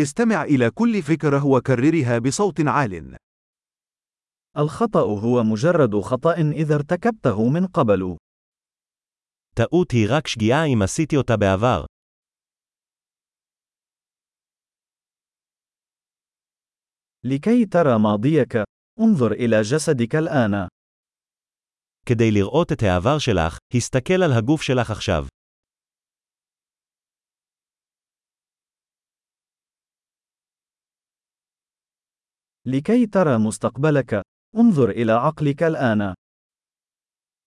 استمع إلى كل فكرة وكررها بصوت عال. الخطأ هو مجرد خطأ إذا ارتكبته من قبل. טעות היא רק שגיאה אם עשיתי אותה בעבר. لكي ترى ماضيك، انظر إلى جسدك الآن. כדי לראות את העבר שלך, הסתכל על הגוף שלך עכשיו. لكي ترى مستقبلك، انظر إلى عقلك الآن.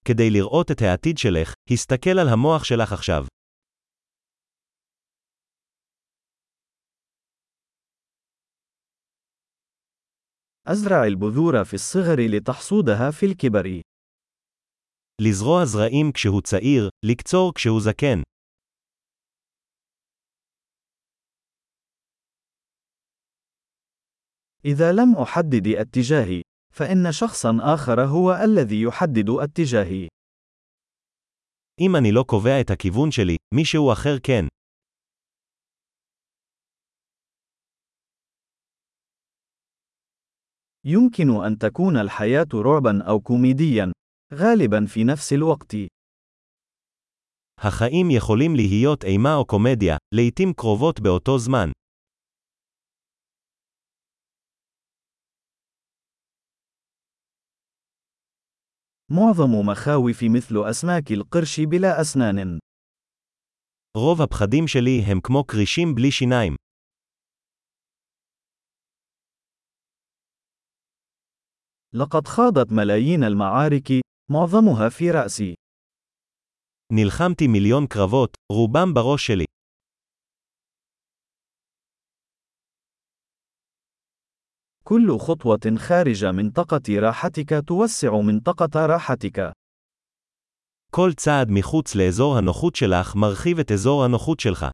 כדי לראות את העתיד שלך, הסתכל על המוח שלך עכשיו. أزرع البذور في الصغر لتحصودها في الكبر. לזרוע זרעים כשהוא צעיר, לקצור כשהוא זקן. إذا لم أحدد اتجاهي، فإن شخصا آخر هو الذي يحدد اتجاهي. אם אני לא קובע את הכיוון שלי, מישהו אחר כן. يمكن أن تكون الحياة رعبا أو كوميديا، غالبا في نفس الوقت. החיים יכולים להיות אימה או קומדיה, לעתים קרובות באותו זמן. معظم مخاوف مثل أسماك القرش بلا أسنان. רוב הפחדים שלי הם כמו כרישים בלי שיניים. لقد خاضت ملايين المعارك، معظمها في رأسي. נלחמתי מיליון קרבות, רובם בראש שלי. كل خطوة خارج منطقة راحتك توسع منطقة راحتك. כל צעד מחוץ לאזור הנוחות שלך מרחיב את אזור הנוחות שלך.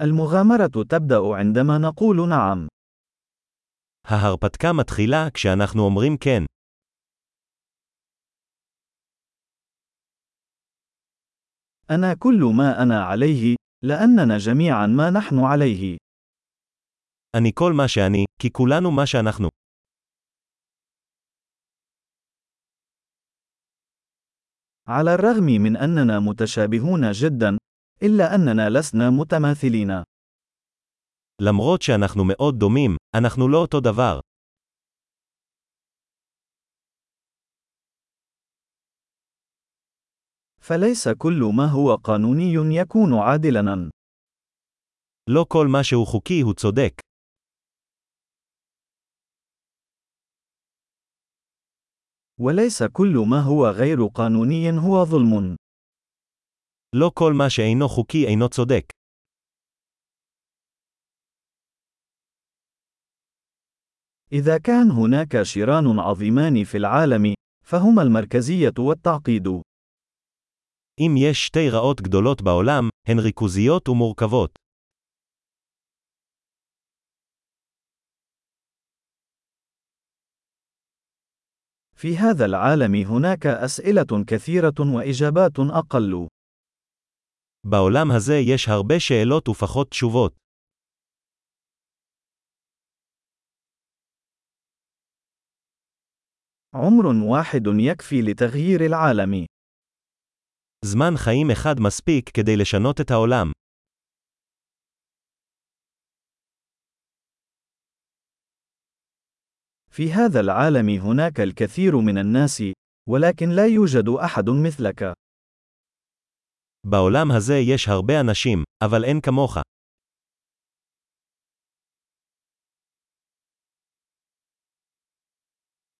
المغامرة تبدأ عندما نقول نعم. ההרפתקה מתחילה כשאנחנו אומרים כן. أنا كل ما أنا عليه، لأننا جميعا ما نحن عليه. אני כל מה שאני, כי כולנו מה שאנחנו. على الرغم من أننا متشابهون جدا، إلا أننا لسنا متماثلين. למרות שאנחנו מאוד דומים, אנחנו לא אותו דבר. فليس كل ما هو قانوني يكون عادلاً. לא כל מה שהוא חוקי הוא צודק. وليس كل ما هو غير قانوني هو ظلم. לא כל מה שאינו חוקי אינו צודק. إذا كان هناك شيران عظيمان في العالم، فهما المركزية والتعقيد. אם יש שתי רעות גדולות בעולם, הן ריכוזיות ומורכבות. في هذا العالم هناك أسئلة كثيرة وإجابات أقل. בעולם הזה יש הרבה שאלות ופחות תשובות. عمر واحد يكفي لتغيير العالم. זמן חיים אחד מספיק כדי לשנות את העולם. في هذا العالم هناك الكثير من الناس، ولكن لا يوجد أحد مثلك. בעולם הזה יש הרבה אנשים, אבל אין כמוך.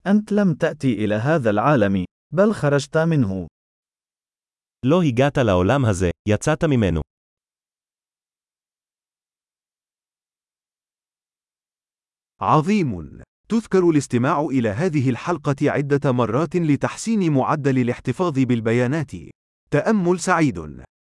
أنت لم تأتي إلى هذا العالم، بل خرجت منه. לא הגעת לעולם הזה, יצאת ממנו. عظيم. تذكر الاستماع إلى هذه الحلقة عدة مرات لتحسين معدل الاحتفاظ بالبيانات. تأمل سعيد.